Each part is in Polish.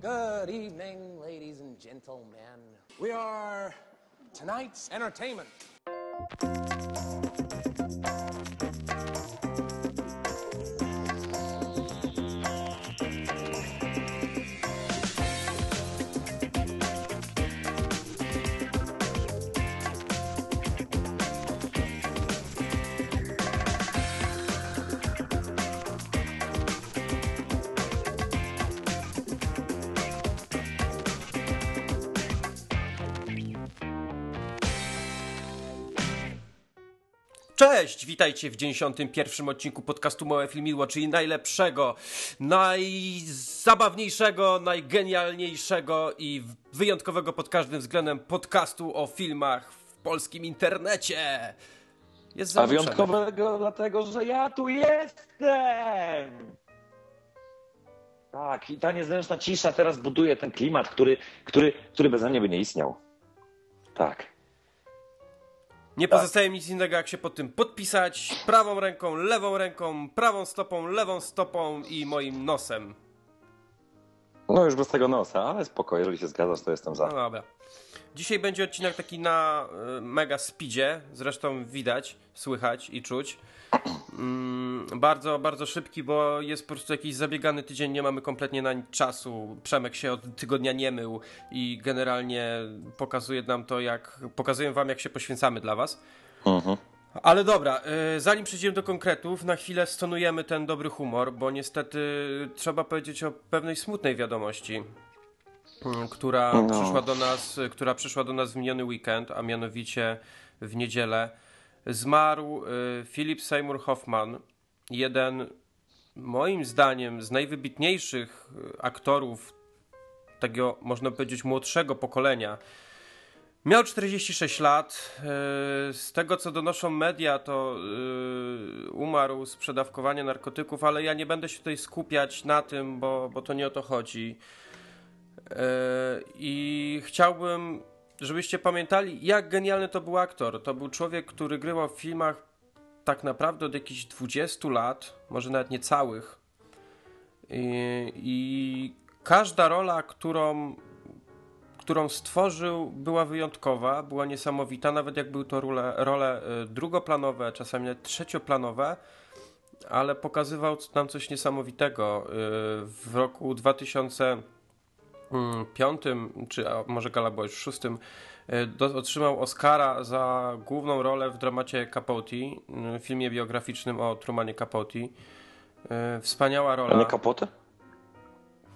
Good evening, ladies and gentlemen. We are tonight's entertainment. Cześć, witajcie w 91. odcinku podcastu Małe Filmidło, czyli najlepszego, najzabawniejszego, najgenialniejszego i wyjątkowego pod każdym względem podcastu o filmach w polskim internecie. Jest A wyjątkowego dlatego, że ja tu jestem! Tak, i ta niezręczna cisza teraz buduje ten klimat, który, który, który bez mnie by nie istniał. Tak. Nie tak. pozostaje nic innego, jak się pod tym podpisać prawą ręką, lewą ręką, prawą stopą, lewą stopą i moim nosem. No już bez tego nosa, ale spoko, jeżeli się zgadzasz, to jestem za. No dobra. Dzisiaj będzie odcinek taki na y, mega speedzie, zresztą widać, słychać i czuć. Mm, bardzo, bardzo szybki, bo jest po prostu jakiś zabiegany tydzień, nie mamy kompletnie na nic czasu. Przemek się od tygodnia nie mył i generalnie pokazuje nam to, jak pokazuję wam, jak się poświęcamy dla was. Mhm. Ale dobra, y, zanim przejdziemy do konkretów, na chwilę stonujemy ten dobry humor, bo niestety trzeba powiedzieć o pewnej smutnej wiadomości, y, która no. przyszła do nas, która przyszła do nas w miniony weekend, a mianowicie w niedzielę zmarł y, Philip Seymour Hoffman, jeden moim zdaniem z najwybitniejszych y, aktorów tego, można powiedzieć, młodszego pokolenia. Miał 46 lat. Y, z tego, co donoszą media, to umarł z przedawkowania narkotyków, ale ja nie będę się tutaj skupiać na tym, bo, bo to nie o to chodzi. I chciałbym żebyście pamiętali, jak genialny to był aktor. To był człowiek, który grywał w filmach tak naprawdę od jakichś 20 lat, może nawet niecałych. I, i każda rola, którą, którą stworzył, była wyjątkowa, była niesamowita, nawet jak były to role, role y, drugoplanowe, czasami nawet trzecioplanowe, ale pokazywał nam coś niesamowitego. Y, w roku 2000 piątym, czy może gala była już w szóstym, e, otrzymał Oscara za główną rolę w dramacie Capote, filmie biograficznym o Trumanie Capote. E, wspaniała rola. A nie Capote?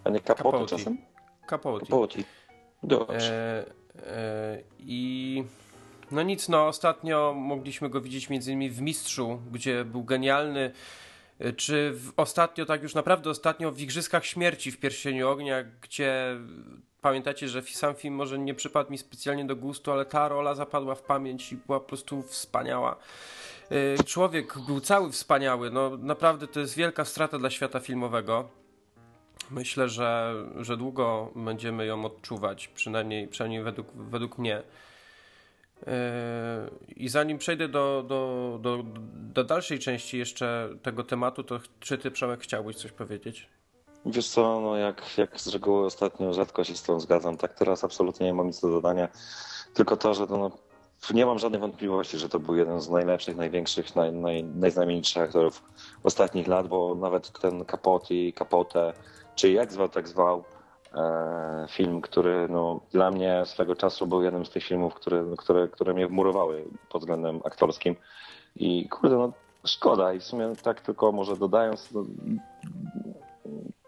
A nie Capote, Capote. czasem? Capote. Capote. Dobrze. E, e, I no nic, no ostatnio mogliśmy go widzieć między innymi w Mistrzu, gdzie był genialny czy w, ostatnio, tak już naprawdę ostatnio w Igrzyskach Śmierci w Pierścieniu Ognia, gdzie pamiętacie, że sam film może nie przypadł mi specjalnie do gustu, ale ta rola zapadła w pamięć i była po prostu wspaniała. Y, człowiek był cały wspaniały, no naprawdę to jest wielka strata dla świata filmowego. Myślę, że, że długo będziemy ją odczuwać, przynajmniej, przynajmniej według, według mnie. I zanim przejdę do, do, do, do dalszej części jeszcze tego tematu, to czy ty, Przemek, chciałbyś coś powiedzieć? Wiesz co, no jak, jak z reguły ostatnio rzadko się z tą zgadzam, tak teraz absolutnie nie mam nic do dodania. Tylko to, że to no, nie mam żadnej wątpliwości, że to był jeden z najlepszych, największych, naj, naj, najznamienitszych aktorów ostatnich lat, bo nawet ten Capote Capote, czy jak zwał, tak zwał, film, który no, dla mnie swego czasu był jednym z tych filmów, które, które, które mnie wmurowały pod względem aktorskim. I kurde, no szkoda. I w sumie tak tylko może dodając, no,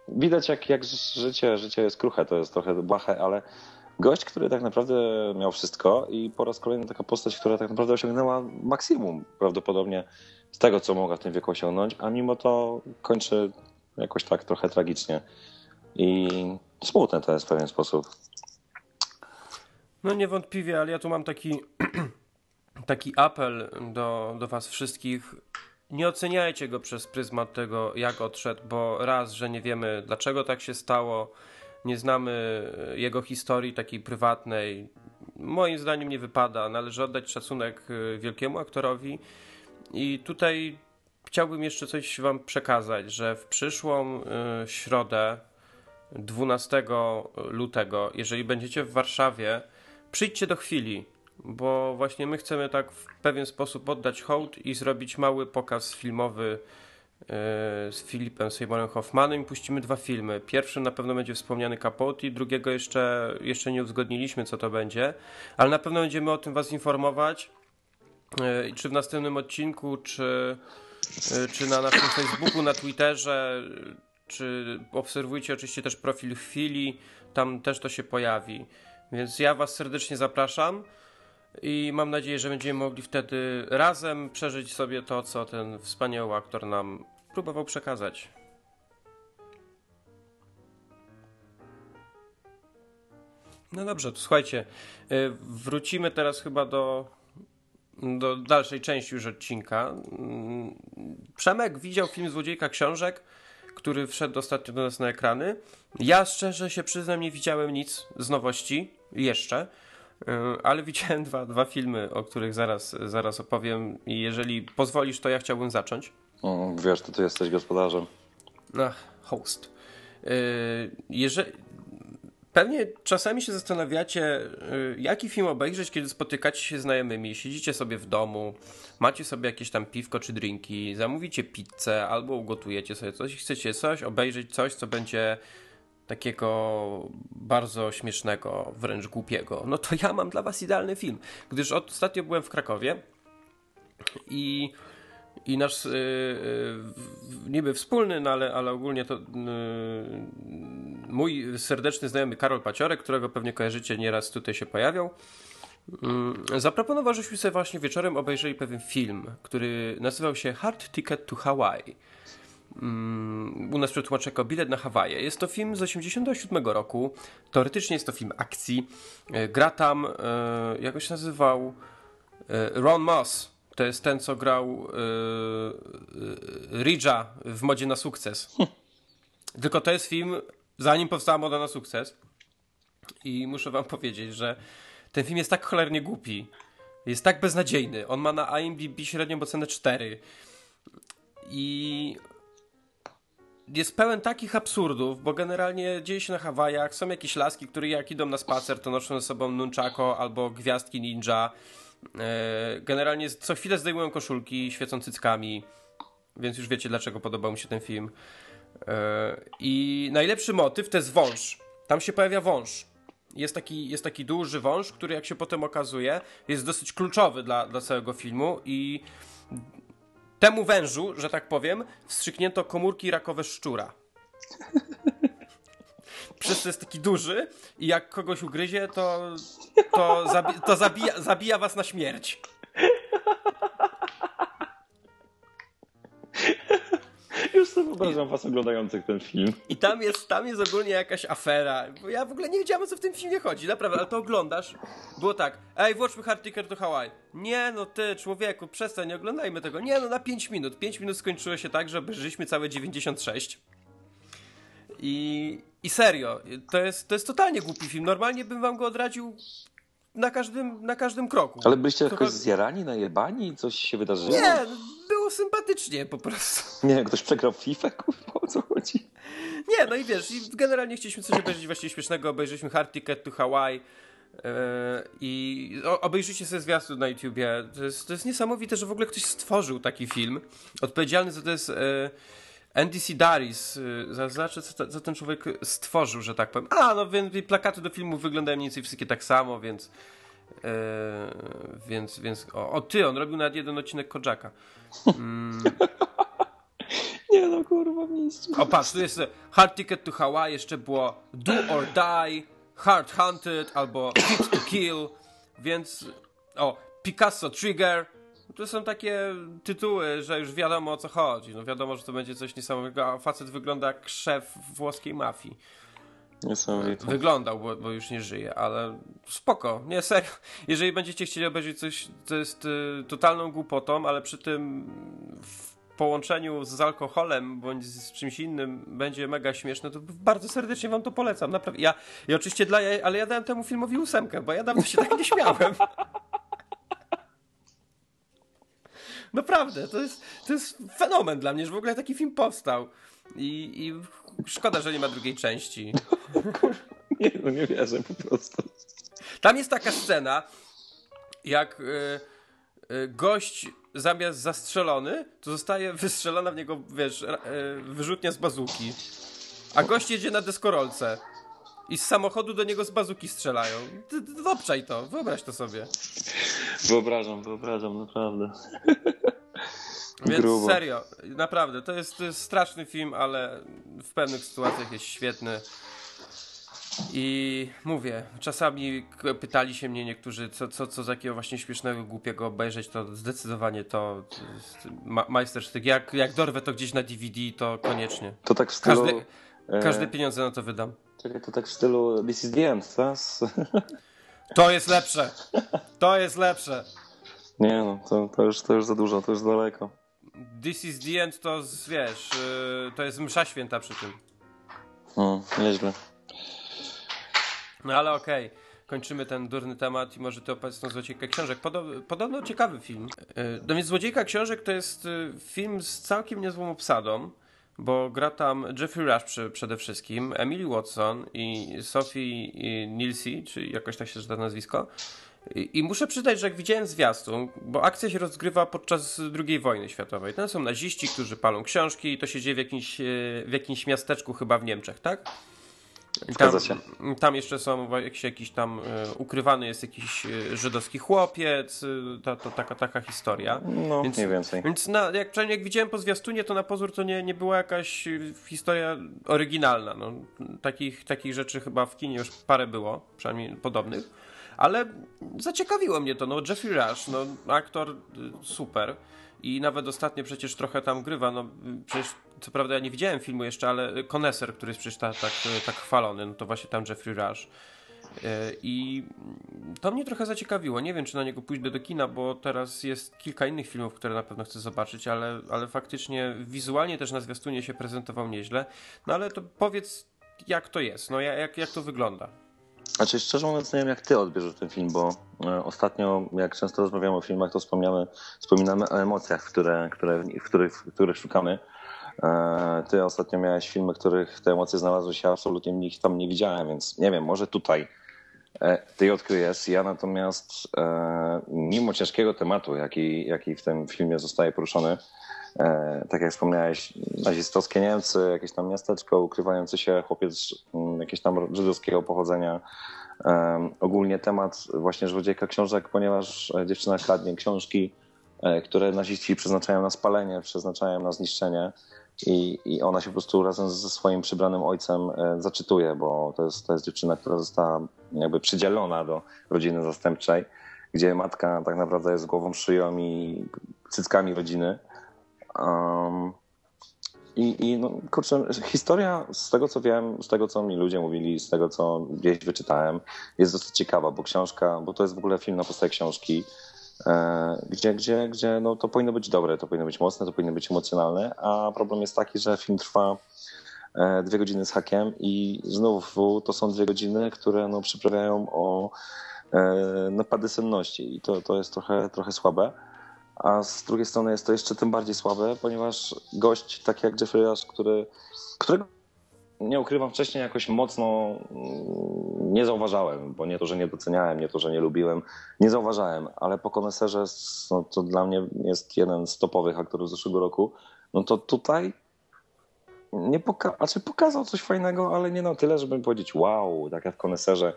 widać jak, jak życie, życie jest kruche, to jest trochę błahe, ale gość, który tak naprawdę miał wszystko i po raz kolejny taka postać, która tak naprawdę osiągnęła maksimum prawdopodobnie z tego, co mogła w tym wieku osiągnąć, a mimo to kończy jakoś tak trochę tragicznie. I smutne to jest w pewien sposób. No niewątpliwie, ale ja tu mam taki, taki apel do, do was wszystkich. Nie oceniajcie go przez pryzmat tego, jak odszedł, bo raz, że nie wiemy, dlaczego tak się stało, nie znamy jego historii takiej prywatnej. Moim zdaniem nie wypada. Należy oddać szacunek y, wielkiemu aktorowi. I tutaj chciałbym jeszcze coś Wam przekazać, że w przyszłą y, środę 12 lutego. Jeżeli będziecie w Warszawie, przyjdźcie do chwili, bo właśnie my chcemy tak w pewien sposób oddać hołd i zrobić mały pokaz filmowy e, z Filipem Seymourem Hoffmanem. Puścimy dwa filmy. Pierwszy na pewno będzie wspomniany Capote, drugiego jeszcze, jeszcze nie uzgodniliśmy, co to będzie, ale na pewno będziemy o tym Was informować. E, Czy w następnym odcinku, czy, e, czy na naszym Facebooku, na Twitterze, czy obserwujcie oczywiście też profil chwili, tam też to się pojawi. Więc ja Was serdecznie zapraszam i mam nadzieję, że będziemy mogli wtedy razem przeżyć sobie to, co ten wspaniały aktor nam próbował przekazać. No dobrze, to słuchajcie, y, wrócimy teraz chyba do, do dalszej części już odcinka. Mm, Przemek widział film Złodziejka Książek, który wszedł ostatnio do nas na ekrany. Ja szczerze się przyznam, nie widziałem nic z nowości jeszcze, y, ale widziałem dwa, dwa filmy, o których zaraz, zaraz opowiem i jeżeli pozwolisz, to ja chciałbym zacząć. Mm, Wiesz, ty tu jesteś gospodarzem. Ach, host. Yy, Jeżeli... Pewnie czasami się zastanawiacie, yy, jaki film obejrzeć, kiedy spotykacie się z znajomymi, siedzicie sobie w domu, macie sobie jakieś tam piwko czy drinki, zamówicie pizzę albo ugotujecie sobie coś i chcecie coś obejrzeć, coś, co będzie takiego bardzo śmiesznego, wręcz głupiego. No to ja mam dla was idealny film, gdyż ostatnio byłem w Krakowie i i nasz yy, yy, niby wspólny, no ale, ale ogólnie to yy, mój serdeczny znajomy Karol Paciorek, którego pewnie kojarzycie, nieraz tutaj się pojawiał, yy, zaproponował, żeśmy sobie właśnie wieczorem obejrzeli pewien film, który nazywał się Hard Ticket to Hawaii. Mm, u nas przetłumaczę jako Bilet na Hawaje. Jest to film z 87 roku. Teoretycznie jest to film akcji. Yy, Gra tam, yy, jak się nazywał? Yy, Ron Moss. To jest ten, co grał Ridge'a w modzie na sukces. Tylko to jest film, zanim powstała moda na sukces. I muszę wam powiedzieć, że ten film jest tak cholernie głupi. Jest tak beznadziejny. On ma na IMDb średnią ocenę 4. I jest pełen takich absurdów, bo generalnie dzieje się na Hawajach, są jakieś laski, które jak idą na spacer, to noszą ze sobą nunchako albo gwiazdki ninja. E, Generalnie co chwilę zdejmują koszulki, świecą cyckami, więc już wiecie dlaczego podobał mi się ten film. E, I najlepszy motyw to jest wąż. Tam się pojawia wąż. Jest taki, jest taki duży wąż, który jak się potem okazuje, jest dosyć kluczowy dla, dla całego filmu i temu wężu, że tak powiem, wstrzyknięto komórki rakowe szczura. Przez to jest taki duży i jak kogoś ugryzie, to, to, zabi to zabija, zabija was na śmierć. Już sobie wyobrażam was oglądających ten film. I tam jest, tam jest ogólnie jakaś afera. Bo ja w ogóle nie wiedziałem o co w tym filmie chodzi, naprawdę, ale to oglądasz. Było tak, ej, włączmy Hard Ticket to Hawaii. Nie no ty, człowieku, przestań, nie oglądajmy tego. Nie no, na 5 minut. 5 minut skończyło się tak, że obejrzeliśmy całe 96. I, I serio, to jest, to jest totalnie głupi film. Normalnie bym wam go odradził na każdym, na każdym kroku. Ale byliście jakoś zjarani, najebani? Coś się wydarzyło? Nie, było sympatycznie po prostu. Nie, ktoś przegrał FIFA? Kurwa, o co chodzi? Nie, no i wiesz, i generalnie chcieliśmy coś obejrzeć właśnie śmiesznego, obejrzeliśmy Hard Ticket to Hawaii yy, i obejrzyjcie sobie zwiastun na YouTubie. To jest, to jest niesamowite, że w ogóle ktoś stworzył taki film. Odpowiedzialny za to jest yy, Andy Sidaris. Yy, Zobaczę, co, co ten człowiek stworzył, że tak powiem. A, no więc plakaty do filmu wyglądają mniej więcej wszystkie tak samo, więc... Yy, więc, więc o, o ty, on robił nawet jeden odcinek Kojaka. Nie no, kurwa, mistrz. O patrz, tu jest e, Hard Ticket to Hawaii, jeszcze było Do or Die, Hard Hunted albo Hit to Kill, więc o, Picasso Trigger. To są takie tytuły, że już wiadomo o co chodzi. No wiadomo, że to będzie coś niesamowitego, a facet wygląda jak szef włoskiej mafii. Wyglądał, bo, bo już nie żyje, ale spoko, nie serio. Jeżeli będziecie chcieli obejrzeć coś, co jest y, totalną głupotą, ale przy tym w połączeniu z alkoholem bądź z czymś innym będzie mega śmieszne, to bardzo serdecznie wam to polecam. Naprawdę. Ja, ja oczywiście dla ale ja dałem temu filmowi ósemkę, bo ja dawno się tak nie śmiałem. Naprawdę, to jest, to jest fenomen dla mnie, że w ogóle taki film powstał. I, i Szkoda, że nie ma drugiej części. Nie, no nie wierzę po prostu. Tam jest taka scena, jak y, y, gość zamiast zastrzelony, to zostaje wystrzelona w niego, wiesz, y, wyrzutnia z bazuki. A gość jedzie na deskorolce. I z samochodu do niego z bazuki strzelają. Obczaj to, wyobraź to sobie. Wyobrażam, wyobrażam, naprawdę. Więc Grubo. serio, naprawdę, to jest, to jest straszny film, ale w pewnych sytuacjach jest świetny. I mówię, czasami pytali się mnie niektórzy, co, co, co z jakiego właśnie śmiesznego, głupiego obejrzeć, to zdecydowanie to, ma, majstersztyk. Jak, jak dorwę to gdzieś na DVD, to koniecznie. To tak w stylu... Każdy, e, każde pieniądze na to wydam. Czekaj, to tak w stylu This is the end, tak? To jest lepsze! To jest lepsze! Nie no, to, to, już, to już za dużo, to już daleko. This is the end to, z- wiesz, yy, to jest msza święta przy tym. No, nieźle. No ale okej, kończymy ten durny temat i może ty opowiedz nam Złodziejka Książek. Podo- podobno ciekawy film. No więc Złodziejka Książek to jest y, film z całkiem niezłą obsadą, bo gra tam Jeffrey Rush przy, przede wszystkim, Emily Watson i Sophie Nilsey, czy jakoś tak się czyta nazwisko. I, I muszę przyznać, że jak widziałem zwiastun, bo akcja się rozgrywa podczas II wojny światowej. Tam są naziści, którzy palą książki i to się dzieje w jakimś, e, w jakimś miasteczku chyba w Niemczech, tak? Zgadza się. tam jeszcze są jakiś, jakiś tam e, ukrywany jest jakiś e, żydowski chłopiec, e, ta, to, taka, taka historia. No, Więc- mniej więcej. Więc na, jak, przynajmniej jak widziałem po zwiastunie, to na pozór to nie, nie była jakaś historia oryginalna. No, takich, takich rzeczy chyba w kinie już parę było, przynajmniej podobnych. Ale zaciekawiło mnie to. No, Jeffrey Rush, no, aktor super. I nawet ostatnio przecież trochę tam grywa. No, przecież co prawda ja nie widziałem filmu jeszcze, ale Koneser, który jest przecież tak, tak, tak chwalony, no to właśnie tam Jeffrey Rush. Y, I to mnie trochę zaciekawiło. Nie wiem, czy na niego pójdę do kina, bo teraz jest kilka innych filmów, które na pewno chcę zobaczyć, ale, ale faktycznie wizualnie też na zwiastunie się prezentował nieźle. No ale to powiedz, jak to jest, no ja- jak, jak to wygląda. Znaczy, szczerze mówiąc, nie wiem, jak ty odbierzesz ten film, bo e, ostatnio, jak często rozmawiamy o filmach, to wspomniamy, wspominamy o emocjach, które, które, w, których, w których szukamy. E, Ty ostatnio miałeś filmy, których te emocje znalazły się, absolutnie ich tam nie widziałem, więc nie wiem, może tutaj e, ty je odkryjesz. Ja natomiast, e, mimo ciężkiego tematu, jaki, jaki w tym filmie zostaje poruszony, tak jak wspomniałeś, nazistowskie Niemcy, jakieś tam miasteczko, ukrywający się chłopiec mm, jakiegoś tam żydowskiego pochodzenia. Ogólnie temat właśnie złodziejka książek, ponieważ dziewczyna kradnie książki, które naziści przeznaczają na spalenie, przeznaczają na zniszczenie i, i ona się po prostu razem ze swoim przybranym ojcem e, zaczytuje, bo to jest, to jest dziewczyna, która została jakby przydzielona do rodziny zastępczej, gdzie matka tak naprawdę jest głową, szyją i cyckami rodziny. Um, i, I no, kurczę, historia z tego co wiem, z tego co mi ludzie mówili, z tego co gdzieś wyczytałem, jest dosyć ciekawa, bo książka, bo to jest w ogóle film na podstawie książki, gdzie, gdzie, gdzie no, to powinno być dobre, to powinno być mocne, to powinno być emocjonalne, a problem jest taki, że film trwa e, dwie godziny z hakiem i znów to są dwie godziny, które no, przyprawiają o e, napady senności i to, to jest trochę, trochę słabe. A z drugiej strony jest to jeszcze tym bardziej słabe, ponieważ gość, tak jak Jeffrey Rush, który, którego nie ukrywam wcześniej jakoś mocno mm, nie zauważałem, bo nie to, że nie doceniałem, nie to, że nie lubiłem, nie zauważałem, ale po koneserze no, to dla mnie jest jeden z topowych aktorów zeszłego roku, no to tutaj nie poka- znaczy pokazał coś fajnego, ale nie na tyle, żeby powiedzieć wow, tak jak w koneserze,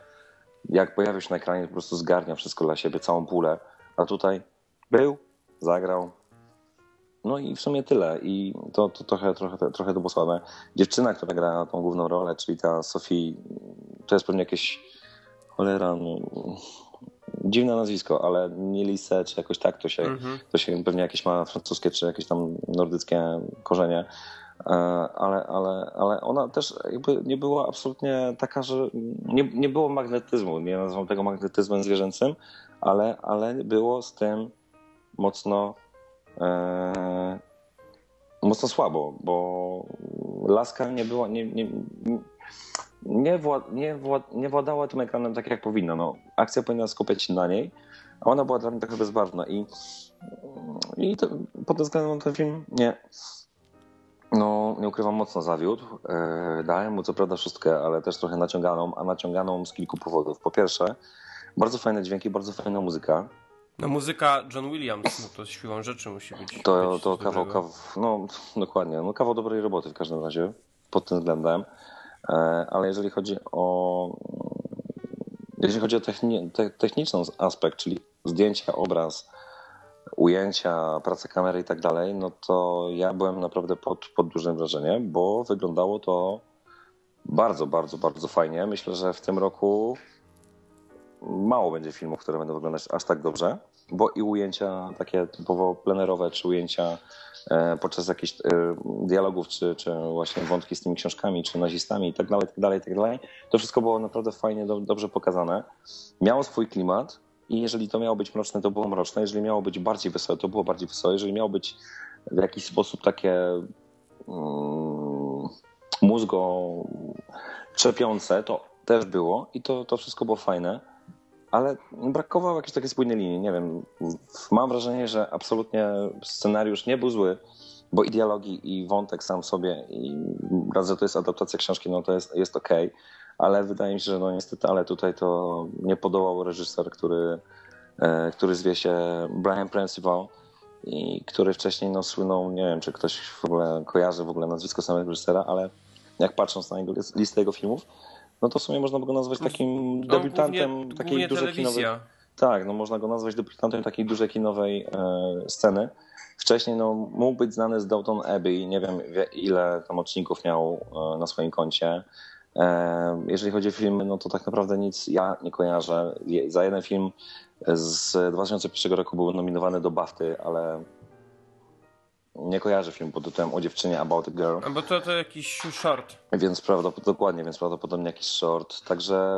jak pojawił się na ekranie, po prostu zgarnia wszystko dla siebie, całą pulę, a tutaj był, zagrał. No i w sumie tyle. I to, to trochę, trochę, trochę to było słabe. Dziewczyna, która gra tą główną rolę, czyli ta Sophie, to jest pewnie jakieś cholera, no, dziwne nazwisko, ale nie Lise, czy jakoś tak to się, Mhm. to się pewnie jakieś ma francuskie, czy jakieś tam nordyckie korzenie. E, Ale, ale, ale ona też jakby nie była absolutnie taka, że nie, nie było magnetyzmu. Nie nazywam tego magnetyzmem zwierzęcym, ale, ale było z tym mocno mocno słabo, bo laska nie była nie, nie, nie, wła, nie, nie władała tym ekranem tak jak powinna. No, akcja powinna skupiać się na niej, a ona była dla mnie trochę bezbarwna i, i to, pod tym względem ten film nie. No, nie ukrywam, mocno zawiódł. E, dałem mu co prawda szóstkę, ale też trochę naciąganą, a naciąganą z kilku powodów. Po pierwsze, bardzo fajne dźwięki, bardzo fajna muzyka. No muzyka John Williams, no to siłą rzeczy musi być. To, być to kawał, kawał, no dokładnie, no kawał dobrej roboty w każdym razie pod tym względem. E, ale jeżeli chodzi o jeżeli chodzi o techni, te, techniczny aspekt, czyli zdjęcia, obraz, ujęcia, praca kamery i tak dalej, no to ja byłem naprawdę pod, pod dużym wrażeniem, bo wyglądało to bardzo, bardzo, bardzo fajnie. Myślę, że w tym roku mało będzie filmów, które będą wyglądać aż tak dobrze, bo i ujęcia takie typowo plenerowe, czy ujęcia e, podczas jakichś e, dialogów, czy, czy właśnie wątki z tymi książkami, czy nazistami i tak dalej, tak dalej, tak dalej, to wszystko było naprawdę fajnie, do, dobrze pokazane. Miało swój klimat i jeżeli to miało być mroczne, to było mroczne, jeżeli miało być bardziej wesołe, to było bardziej wesołe, jeżeli miało być w jakiś sposób takie mm, mózgo trzepiące, to też było i to, to wszystko było fajne ale brakowało jakiejś takiej spójnej linii. Nie wiem, mam wrażenie, że absolutnie scenariusz nie był zły, bo i dialogi, i wątek sam sobie, i raz, że to jest adaptacja książki, no to jest, jest okej, ale wydaje mi się, że no niestety, ale tutaj to nie podołał reżyser, który, e, który zwie się Brian Principal i który wcześniej no, słynął, nie wiem, czy ktoś w ogóle kojarzy w ogóle nazwisko samego reżysera, ale jak patrząc na jego listę jego filmów, no to w sumie można by go nazwać takim No, debiutantem głównie, takiej głównie dużej kinowej. telewizja. Tak, no można go nazwać debiutantem takiej dużej kinowej e, sceny. Wcześniej no, mógł być znany z Downton Abbey, nie wiem wie- ile tam odcinków miał e, na swoim koncie. E, jeżeli chodzi o filmy, no to tak naprawdę nic ja nie kojarzę. Je, za jeden film z 2001 roku był nominowany do BAFTY, ale nie kojarzę filmu pod tytułem O dziewczynie About a Girl. A Bo to, to jakiś short. Więc prawdopodobnie, dokładnie, więc prawdopodobnie jakiś short. Także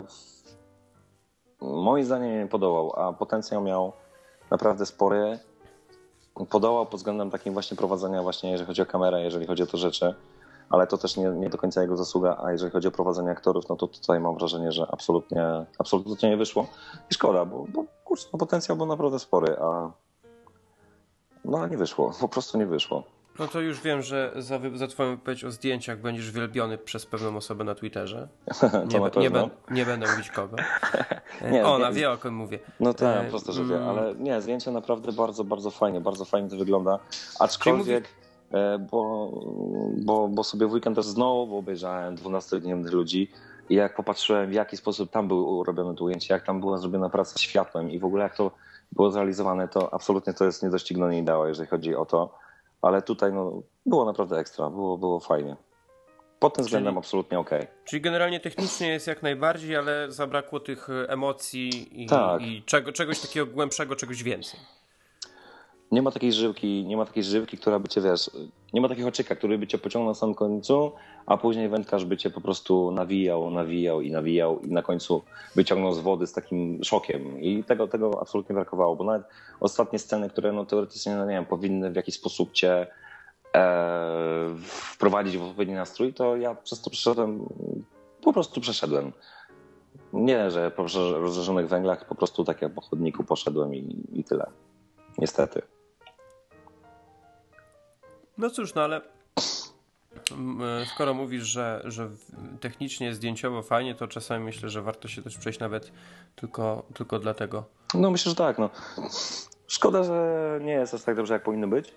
moim zdaniem nie podołał, a potencjał miał naprawdę spory. Podołał pod względem takim właśnie prowadzenia właśnie, jeżeli chodzi o kamerę, jeżeli chodzi o te rzeczy, ale to też nie, nie do końca jego zasługa, a jeżeli chodzi o prowadzenie aktorów, no to tutaj mam wrażenie, że absolutnie, absolutnie nie wyszło. I szkoda, bo, bo kurczę, no potencjał był naprawdę spory, a no nie wyszło, po prostu nie wyszło. No to już wiem, że za, za twoją wypowiedź o zdjęciach będziesz wielbiony przez pewną osobę na Twitterze. Nie, na be- nie, ben, nie będę mówić kogo. Nie, Ona wie o kim mówię. No tak, E, prosto, że wie, mm. ale nie, zdjęcie naprawdę bardzo, bardzo fajnie, bardzo fajnie to wygląda. Aczkolwiek, e, bo, bo, bo sobie w weekend też znowu obejrzałem 12 dniemnych ludzi i jak popatrzyłem w jaki sposób tam były robione to ujęcie, jak tam była zrobiona praca światłem i w ogóle jak to było zrealizowane, to absolutnie to jest niedoścignione ideał, jeżeli chodzi o to. Ale tutaj no, było naprawdę ekstra, było, było fajnie. Pod tym względem absolutnie okej. Czyli generalnie technicznie jest jak najbardziej, ale zabrakło tych emocji i, Tak. i czego, czegoś takiego głębszego, czegoś więcej. Nie ma takiej żyłki, nie ma takiej żywki, która by cię, wiesz, nie ma takiego haczyka, który by cię pociągnął na samym końcu, a później wędkarz by cię po prostu nawijał, nawijał i nawijał i na końcu wyciągnął z wody z takim szokiem. I tego, tego absolutnie brakowało, bo nawet ostatnie sceny, które no teoretycznie, no nie wiem, powinny w jakiś sposób cię e, wprowadzić w odpowiedni nastrój, to ja przez to przeszedłem, po prostu przeszedłem. Nie, że po rozżarzonych węglach, po prostu tak jak po chodniku poszedłem i, i tyle. Niestety. No cóż, no ale mm, e, skoro mówisz, że, że technicznie, zdjęciowo fajnie, to czasami myślę, że warto się też przejść nawet tylko, tylko dlatego. No myślę, że tak. No. Szkoda, że nie jest aż tak dobrze, jak powinno być.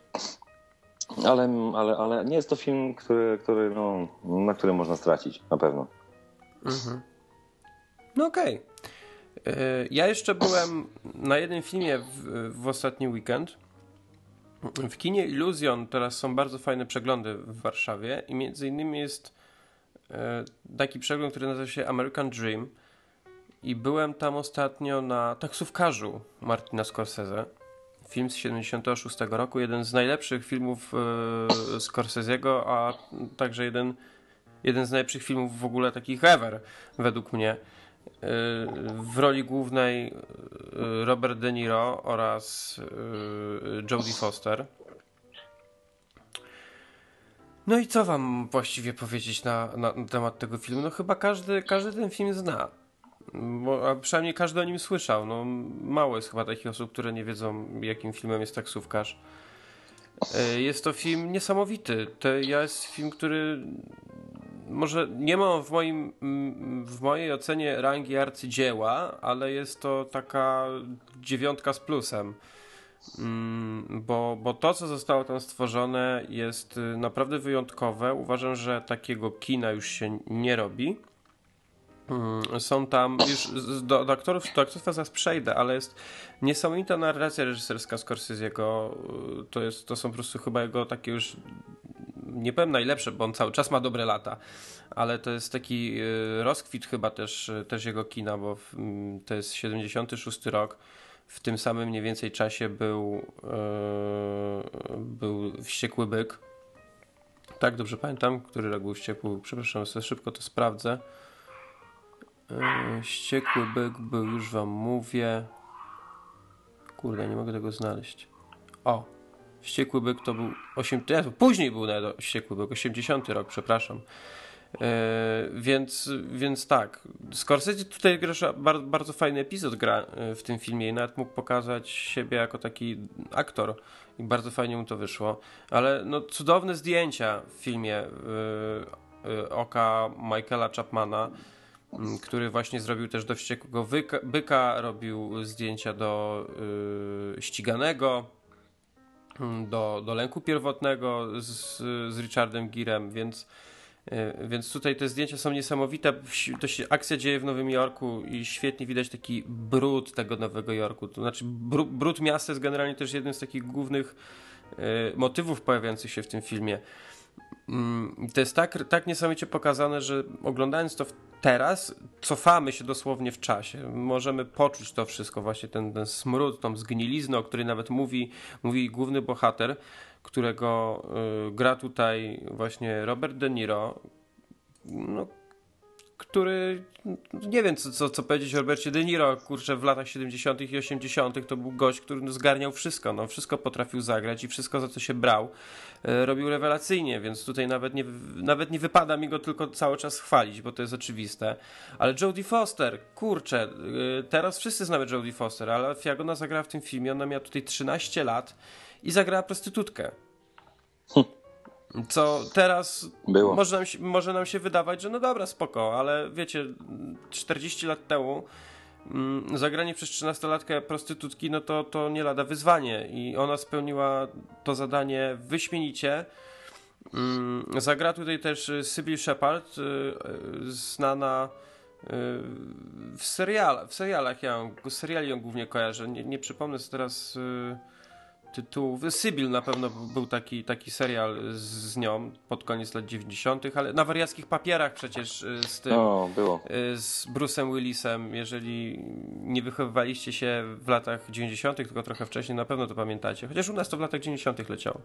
Ale, ale, ale nie jest to film, który, który, no, na którym można stracić, na pewno. No okej. E, Ja jeszcze byłem na jednym filmie w, w ostatni weekend. W kinie Illusion teraz są bardzo fajne przeglądy w Warszawie i między innymi jest e, taki przegląd, który nazywa się American Dream i byłem tam ostatnio na taksówkarzu Martina Scorsese. Film z 76 roku, jeden z najlepszych filmów e, Scorsese'ego, a także jeden, jeden z najlepszych filmów w ogóle takich ever, według mnie. W roli głównej e, Robert De Niro oraz e, Jodie Foster. No i co wam właściwie powiedzieć na, na, na temat tego filmu? No chyba każdy, każdy ten film zna. Bo, a przynajmniej każdy o nim słyszał. No, mało jest chyba takich osób, które nie wiedzą, jakim filmem jest taksówkarz. E, jest to film niesamowity. To jest film, który może nie ma w, moim, w mojej ocenie rangi arcydzieła, ale jest to taka dziewiątka z plusem. Mm, bo, bo to, co zostało tam stworzone, jest y, naprawdę wyjątkowe. Uważam, że takiego kina już się nie robi. Mm, są tam, już do, do, aktorów, do aktorstwa zaraz przejdę, ale jest niesamowita narracja reżyserska Scorsese'ego. Y, to, jest, to są po prostu chyba jego takie już, nie powiem najlepsze, bo on cały czas ma dobre lata, ale to jest taki y, rozkwit chyba też, też jego kina, bo mm, to jest 76 rok w tym samym mniej więcej czasie był, yy, był Wściekły Byk. Tak, dobrze pamiętam, który rok był Wściekły Przepraszam, sobie szybko to sprawdzę. Wściekły Byk był, już wam mówię. Kurde, nie mogę tego znaleźć. O, Wściekły Byk to był 8, później był nawet Wściekły Byk, 80 rok, przepraszam. E, więc, więc tak, Scorsese tutaj gra bardzo, bardzo fajny epizod gra e, w tym filmie i nawet mógł pokazać siebie jako taki aktor i bardzo fajnie mu to wyszło. Ale no, cudowne zdjęcia w filmie yy, oka Michaela Chapmana, który właśnie zrobił też do Wściekłego Byka, robił zdjęcia do Ściganego, do, do Lęku Pierwotnego z, z Richardem Girem, więc E, więc tutaj te zdjęcia są niesamowite. To się, akcja dzieje w Nowym Jorku i świetnie widać taki brud tego Nowego Jorku. To znaczy, brud miasta jest generalnie też jednym z takich głównych e, motywów pojawiających się w tym filmie. Mm, to jest tak, tak niesamowicie pokazane, że oglądając to teraz, cofamy się dosłownie w czasie. Możemy poczuć to wszystko, właśnie ten, ten smród, tą zgniliznę, o której nawet mówi, mówi główny bohater którego y, gra tutaj właśnie Robert De Niro, no, który, nie wiem co, co, co powiedzieć o Robercie De Niro, kurczę, w latach 70. i 80. to był gość, który no, zgarniał wszystko, no, wszystko potrafił zagrać i wszystko za co się brał e, robił rewelacyjnie, więc tutaj nawet nie, nawet nie wypada mi go tylko cały czas chwalić, bo to jest oczywiste. Ale Jodie Foster, kurczę, e, teraz wszyscy znamy Jodie Foster, ale jak ona zagrała w tym filmie, ona miała tutaj 13 lat i zagrała prostytutkę. Hm. Co teraz Było. Może, nam się, może nam się wydawać, że no dobra, spoko, ale wiecie, 40 lat temu mm, zagranie przez 13-latkę prostytutki, no to, to nie lada wyzwanie i ona spełniła to zadanie wyśmienicie. Mm, zagra tutaj też Sybil Shepard, y, y, znana y, w, serial, w serialach, ja ją, seriali ją głównie kojarzę, nie, nie przypomnę teraz tytułów. Sybil na pewno był taki, taki serial z, nią pod koniec lat 90., ale na wariackich papierach przecież y, z tym. O, było. Y, z Bruce'em Willisem. Jeżeli nie wychowywaliście się w latach 90., tylko trochę wcześniej, na pewno to pamiętacie. Chociaż u nas to w latach 90. leciało.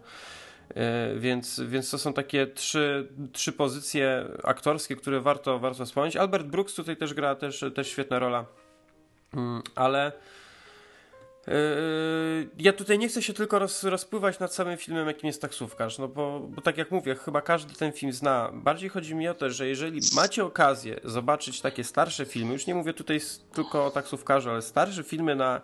Y, więc, więc to są takie trzy, trzy pozycje aktorskie, które warto, warto wspomnieć. Albert Brooks tutaj też gra, też, też świetna rola. Mm, ale ja tutaj nie chcę się tylko roz, rozpływać nad samym filmem, jakim jest taksówkarz, no bo, bo tak jak mówię, chyba każdy ten film zna. Bardziej chodzi mi o to, że jeżeli macie okazję zobaczyć takie starsze filmy, już nie mówię tutaj tylko o taksówkarzu, ale starsze filmy na,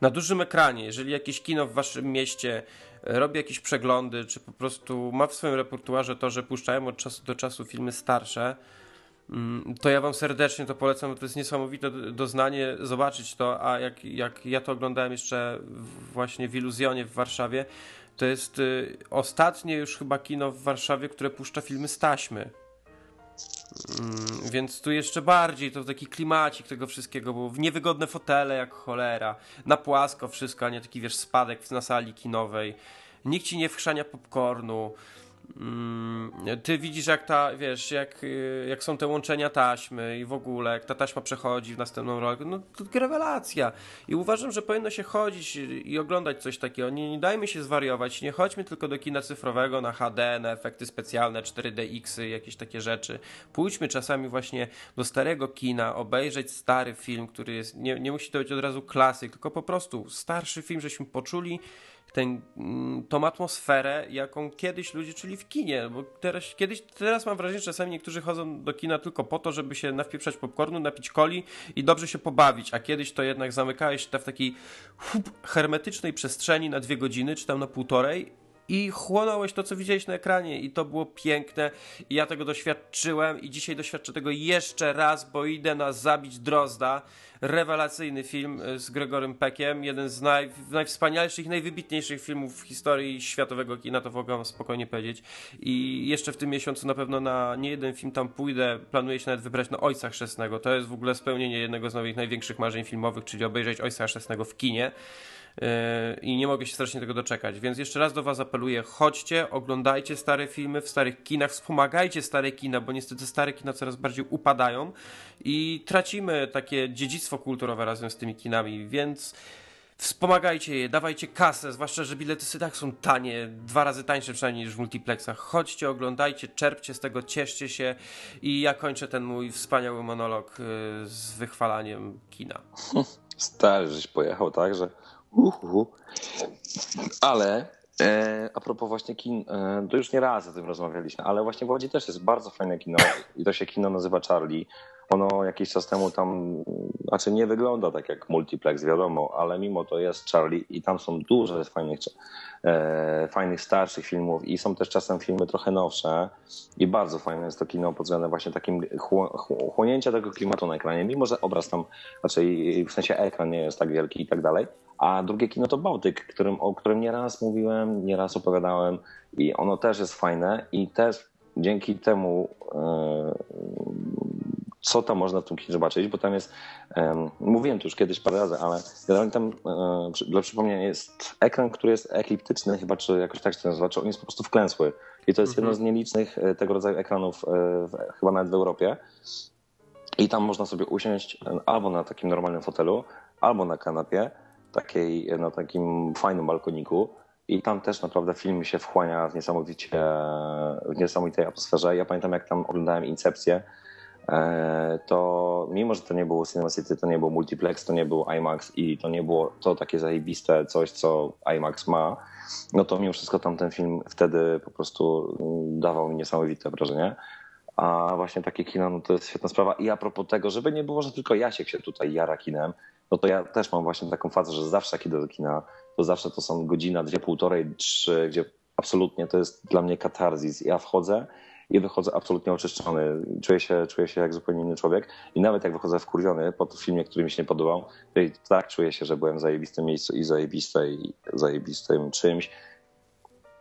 na dużym ekranie, jeżeli jakieś kino w waszym mieście robi jakieś przeglądy, czy po prostu ma w swoim repertuarze to, że puszczają od czasu do czasu filmy starsze, to ja wam serdecznie to polecam, bo to jest niesamowite doznanie zobaczyć to, a jak, jak ja to oglądałem jeszcze właśnie w Iluzjonie w Warszawie, to jest y, ostatnie już chyba kino w Warszawie, które puszcza filmy z taśmy. Mm, więc tu jeszcze bardziej to taki klimacik tego wszystkiego, bo w niewygodne fotele jak cholera, na płasko wszystko, a nie taki wiesz spadek na sali kinowej. Nikt ci nie wchrzania popcornu. Mm, ty widzisz, jak ta, wiesz, jak, y, jak są te łączenia taśmy i w ogóle, jak ta taśma przechodzi w następną rolę, no to rewelacja. I uważam, że powinno się chodzić i oglądać coś takiego. Nie, nie dajmy się zwariować, nie chodźmy tylko do kina cyfrowego na HD, na efekty specjalne, 4DX, y, jakieś takie rzeczy. Pójdźmy czasami właśnie do starego kina, obejrzeć stary film, który jest, nie, nie musi to być od razu klasyk, tylko po prostu starszy film, żeśmy poczuli ten, mm, tą atmosferę, jaką kiedyś ludzie czuli w kinie, bo teraz, kiedyś, teraz mam wrażenie, że czasami niektórzy chodzą do kina tylko po to, żeby się nawpieprzać popcornu, napić coli i dobrze się pobawić, a kiedyś to jednak zamykałeś w takiej hup, hermetycznej przestrzeni na dwie godziny, czy tam na półtorej i chłonąłeś to, co widziałeś na ekranie. I to było piękne. I ja tego doświadczyłem i dzisiaj doświadczę tego jeszcze raz, bo idę na Zabić Drozda, rewelacyjny film e, z Gregorem Peckiem, jeden z naj, najwspanialszych najwybitniejszych filmów w historii światowego kina, to mogę spokojnie powiedzieć. I jeszcze w tym miesiącu na pewno na nie jeden film tam pójdę, planuję się nawet wybrać na Ojca Chrzestnego, to jest w ogóle spełnienie jednego z moich największych marzeń filmowych, czyli obejrzeć Ojca Chrzestnego w kinie i nie mogę się strasznie tego doczekać. Więc jeszcze raz do Was apeluję: chodźcie, oglądajcie stare filmy w starych kinach, wspomagajcie stare kina, bo niestety stare kina coraz bardziej upadają i tracimy takie dziedzictwo kulturowe razem z tymi kinami, więc. Wspomagajcie je, dawajcie kasę, zwłaszcza, że bilety tak są tanie, dwa razy tańsze przynajmniej niż w multiplexach. Chodźcie, oglądajcie, czerpcie z tego, cieszcie się i ja kończę ten mój wspaniały monolog y, z wychwalaniem kina. Stary, żeś pojechał, tak, że Uhu. Ale e, a propos właśnie kin, e, to już nie raz o tym rozmawialiśmy, ale właśnie w Łodzi też jest bardzo fajne kino i to się kino nazywa Charlie. Ono jakiś czas temu tam, znaczy nie wygląda tak jak multiplex, wiadomo, ale mimo to jest Charlie i tam są dużo fajnych, e, fajnych starszych filmów i są też czasem filmy trochę nowsze i bardzo fajne jest to kino pod względem właśnie takim chłonięcia tego klimatu na ekranie, mimo że obraz tam, raczej w sensie ekran nie jest tak wielki i tak dalej, a drugie kino to Bałtyk, którym, o którym nieraz mówiłem, nieraz opowiadałem i ono też jest fajne i też dzięki temu e, co tam można w tym kinie zobaczyć, bo tam jest, um, mówiłem to już kiedyś parę razy, ale generalnie tam, um, dla przypomnienia, jest ekran, który jest ekliptyczny, chyba, czy jakoś tak się to nazywa, czy on jest po prostu wklęsły. I to jest mhm. jedno z nielicznych e, tego rodzaju ekranów, w, chyba nawet w Europie. I tam można sobie usiąść albo na takim normalnym fotelu, albo na kanapie, takiej, na takim fajnym balkoniku i tam też naprawdę film się wchłania w niesamowicie, w niesamowitej atmosferze. Ja pamiętam, jak tam oglądałem Incepcję, e, to mimo, że to nie było Cinema City, to nie był multiplex, to nie był IMAX i to nie było to takie zajebiste coś, co IMAX ma, no to mimo wszystko tam ten film wtedy po prostu dawał mi niesamowite wrażenie. A właśnie takie kino, no to jest świetna sprawa. I a propos tego, żeby nie było, że tylko Jasiek się tutaj jara kinem, no to ja też mam właśnie taką fazę, że zawsze jak idę do kina, to zawsze to są godzina, dwie, półtorej, trzy, gdzie absolutnie to jest dla mnie katarzis. Ja wchodzę i wychodzę absolutnie oczyszczony. Czuję się, czuję się jak zupełnie inny człowiek i nawet jak wychodzę wkurwiony po filmie, który mi się nie podobał, to i tak czuję się, że byłem w zajebistym miejscu i zajebistej, zajebistym czymś.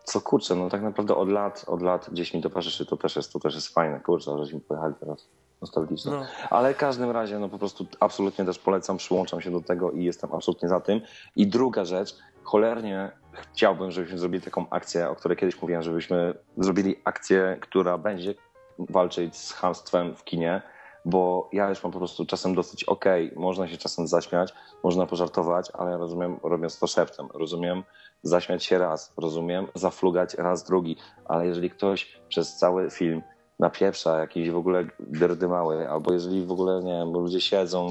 Co kurczę, no tak naprawdę od lat, od lat gdzieś mi towarzyszy, to też jest, to też jest fajne, kurczę, żeśmy pojechali teraz nostalgiczne. No. Ale w każdym razie, no po prostu absolutnie też polecam, przyłączam się do tego i jestem absolutnie za tym. I druga rzecz, cholernie chciałbym, żebyśmy zrobili taką akcję, o której kiedyś mówiłem, żebyśmy zrobili akcję, która będzie walczyć z hamstwem w kinie, bo ja już mam po prostu czasem dosyć okej, okay, można się czasem zaśmiać, można pożartować, ale ja rozumiem, robiąc to szeptem, rozumiem zaśmiać się raz, rozumiem zaflugać raz drugi, ale jeżeli ktoś przez cały film napieprza jakiś w ogóle dyrdy mały, albo jeżeli w ogóle, nie wiem, ludzie siedzą,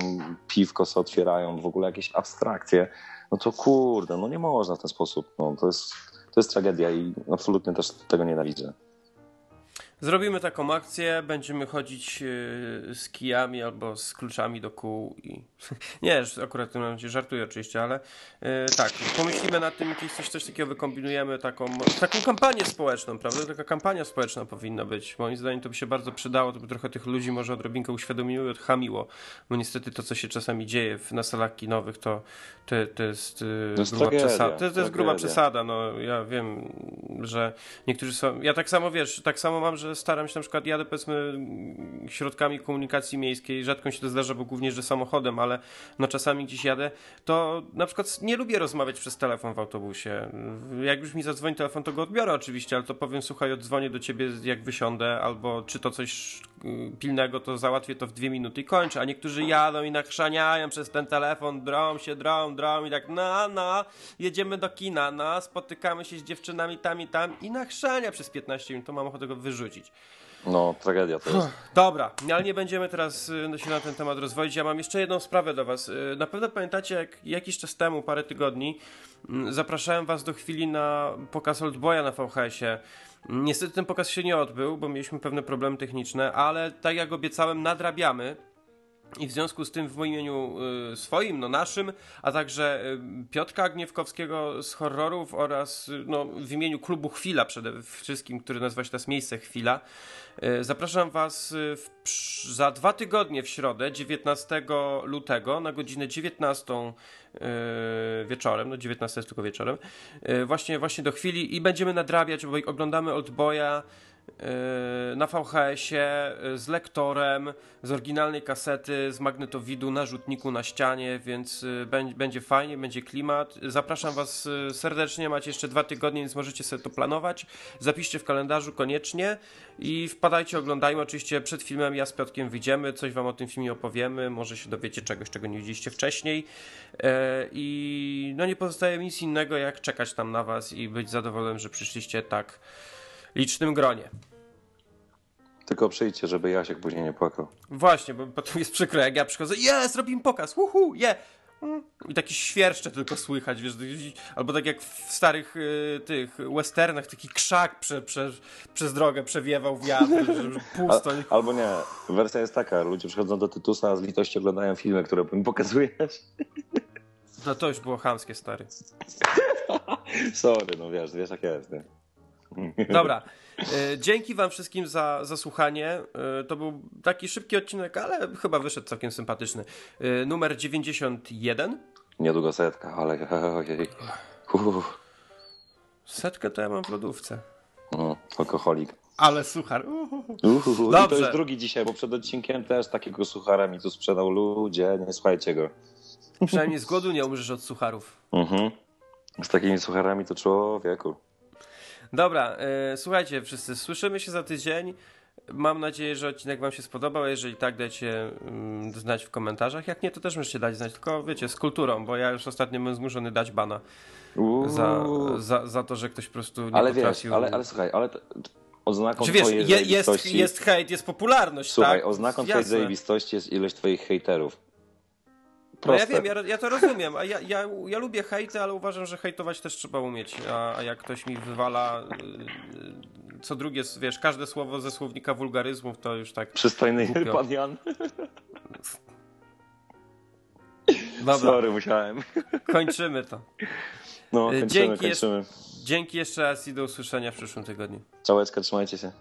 piwko sobie otwierają, w ogóle jakieś abstrakcje, no to kurde, no nie można w ten sposób. No, to, jest, to jest tragedia i absolutnie też tego nienawidzę. Zrobimy taką akcję, będziemy chodzić e, z kijami albo z kluczami do kół i... Nie, akurat w tym momencie żartuję oczywiście, ale yy, tak, pomyślimy nad tym, jakieś coś, coś takiego wykombinujemy, taką, taką kampanię społeczną, prawda? Taka kampania społeczna powinna być. Moim zdaniem to by się bardzo przydało, to by trochę tych ludzi może odrobinkę uświadomiło i odchamiło, bo niestety to, co się czasami dzieje w, na salach kinowych, to, to, to jest, to jest gruba przesada. To, to jest gruba przesada, no ja wiem, że niektórzy są... Ja tak samo, wiesz, tak samo mam, że staram się na przykład, jadę powiedzmy środkami komunikacji miejskiej, rzadko się to zdarza, bo głównie, że samochodem, ale no czasami gdzieś jadę, to na przykład nie lubię rozmawiać przez telefon w autobusie. Jak już mi zadzwoni telefon, to go odbiorę oczywiście, ale to powiem, słuchaj, odzwonię do ciebie jak wysiądę, albo czy to coś pilnego, to załatwię to w dwie minuty i kończę, a niektórzy jadą i nachrzaniają przez ten telefon, drą się, drą, drą i tak, no, no, jedziemy do kina, no, spotykamy się z dziewczynami tam i tam i nachrzania przez 15 minut, to mam ochotę go wyrzucić. No, tragedia to jest. Dobra, ale nie będziemy teraz y, się na ten temat rozwodzić. Ja mam jeszcze jedną sprawę do Was. Y, na pewno pamiętacie, jak jakiś czas temu, parę tygodni, mm, zapraszałem Was do chwili na pokaz Oldboya na VHS-ie. Niestety ten pokaz się nie odbył, bo mieliśmy pewne problemy techniczne, ale tak jak obiecałem, nadrabiamy I w związku z tym w moim imieniu y, swoim, no naszym, a także y, Piotka Agniewkowskiego z horrorów oraz y, no, w imieniu klubu Chwila przede wszystkim, który nazywa się teraz Miejsce Chwila, zapraszam Was w, za dwa tygodnie w środę, 19 lutego na godzinę 19 y, wieczorem, no 19 jest tylko wieczorem, właśnie, właśnie do chwili i będziemy nadrabiać, bo oglądamy Oldboya na VHS-ie yy, z lektorem, z oryginalnej kasety, z magnetowidu na rzutniku na ścianie, więc yy, będzie, fajnie, będzie klimat. Zapraszam Was serdecznie, macie jeszcze dwa tygodnie, więc możecie sobie to planować. Zapiszcie w kalendarzu koniecznie i wpadajcie, oglądajmy. Oczywiście przed filmem ja z Piotkiem wyjdziemy, coś Wam o tym filmie opowiemy, może się dowiecie czegoś, czego nie widzieliście wcześniej. I no nie pozostaje nic innego, jak czekać tam na Was i być zadowolonym, że przyszliście tak licznym gronie. Tylko przyjdźcie, żeby Jasiek później nie płakał. Właśnie, bo potem jest przykro, jak ja przychodzę, jest, robimy pokaz, uhu, je! Mm. I taki świerszcze tylko słychać, wiesz, albo tak jak w starych y, tych westernach, taki krzak prze, prze, przez drogę przewiewał wiatr, pusto. albo nie, wersja jest taka, ludzie przychodzą do Tytusa, a z litości oglądają filmy, które im pokazujesz. No to już było chamskie, stary. Sorry, no wiesz, wiesz jak jest, nie? Dobra, y, dzięki wam wszystkim za, za słuchanie. Y, to był taki szybki odcinek, ale chyba wyszedł całkiem sympatyczny. Y, numer 91. Niedługo setka, ale. Uff, Setkę to ja mam w lodówce. no, alkoholik. Ale suchar. Uhuhu. Uhuhu. I Dobrze. to jest drugi dzisiaj, bo przed odcinkiem też takiego suchara mi tu sprzedał ludzie, nie słuchajcie go. Przynajmniej z głodu nie umrzesz od sucharów. Mhm. Z takimi sucharami to człowieku. Dobra, e, słuchajcie wszyscy, słyszymy się za tydzień. Mam nadzieję, że odcinek wam się spodobał. Jeżeli tak, dajcie mm, znać w komentarzach. Jak nie, to też możecie dać znać, tylko wiecie, z kulturą, bo ja już ostatnio byłem zmuszony dać bana Uuu. za, za, za to, że ktoś po prostu nie ale wiesz, potrafił... ale, ale słuchaj, ale to, oznaką Czy wiesz, twojej je, jest, jest hejt, jest popularność, Słuchaj, tak? oznaką twojej Jasne. zajebistości jest ilość twoich hejterów. No ja Proste. wiem, ja, ja to rozumiem, a ja, ja, ja lubię hejty, ale uważam, że hejtować też trzeba umieć, a, a jak ktoś mi wywala y, co drugie, wiesz, każde słowo ze słownika wulgaryzmów, to już tak... Przystojny Głupio. pan Jan. Dobra, Sorry, musiałem. kończymy to. No, Y, kończymy, dzięki kończymy. Dzięki jeszcze raz i do usłyszenia w przyszłym tygodniu. Czołeczka, trzymajcie się.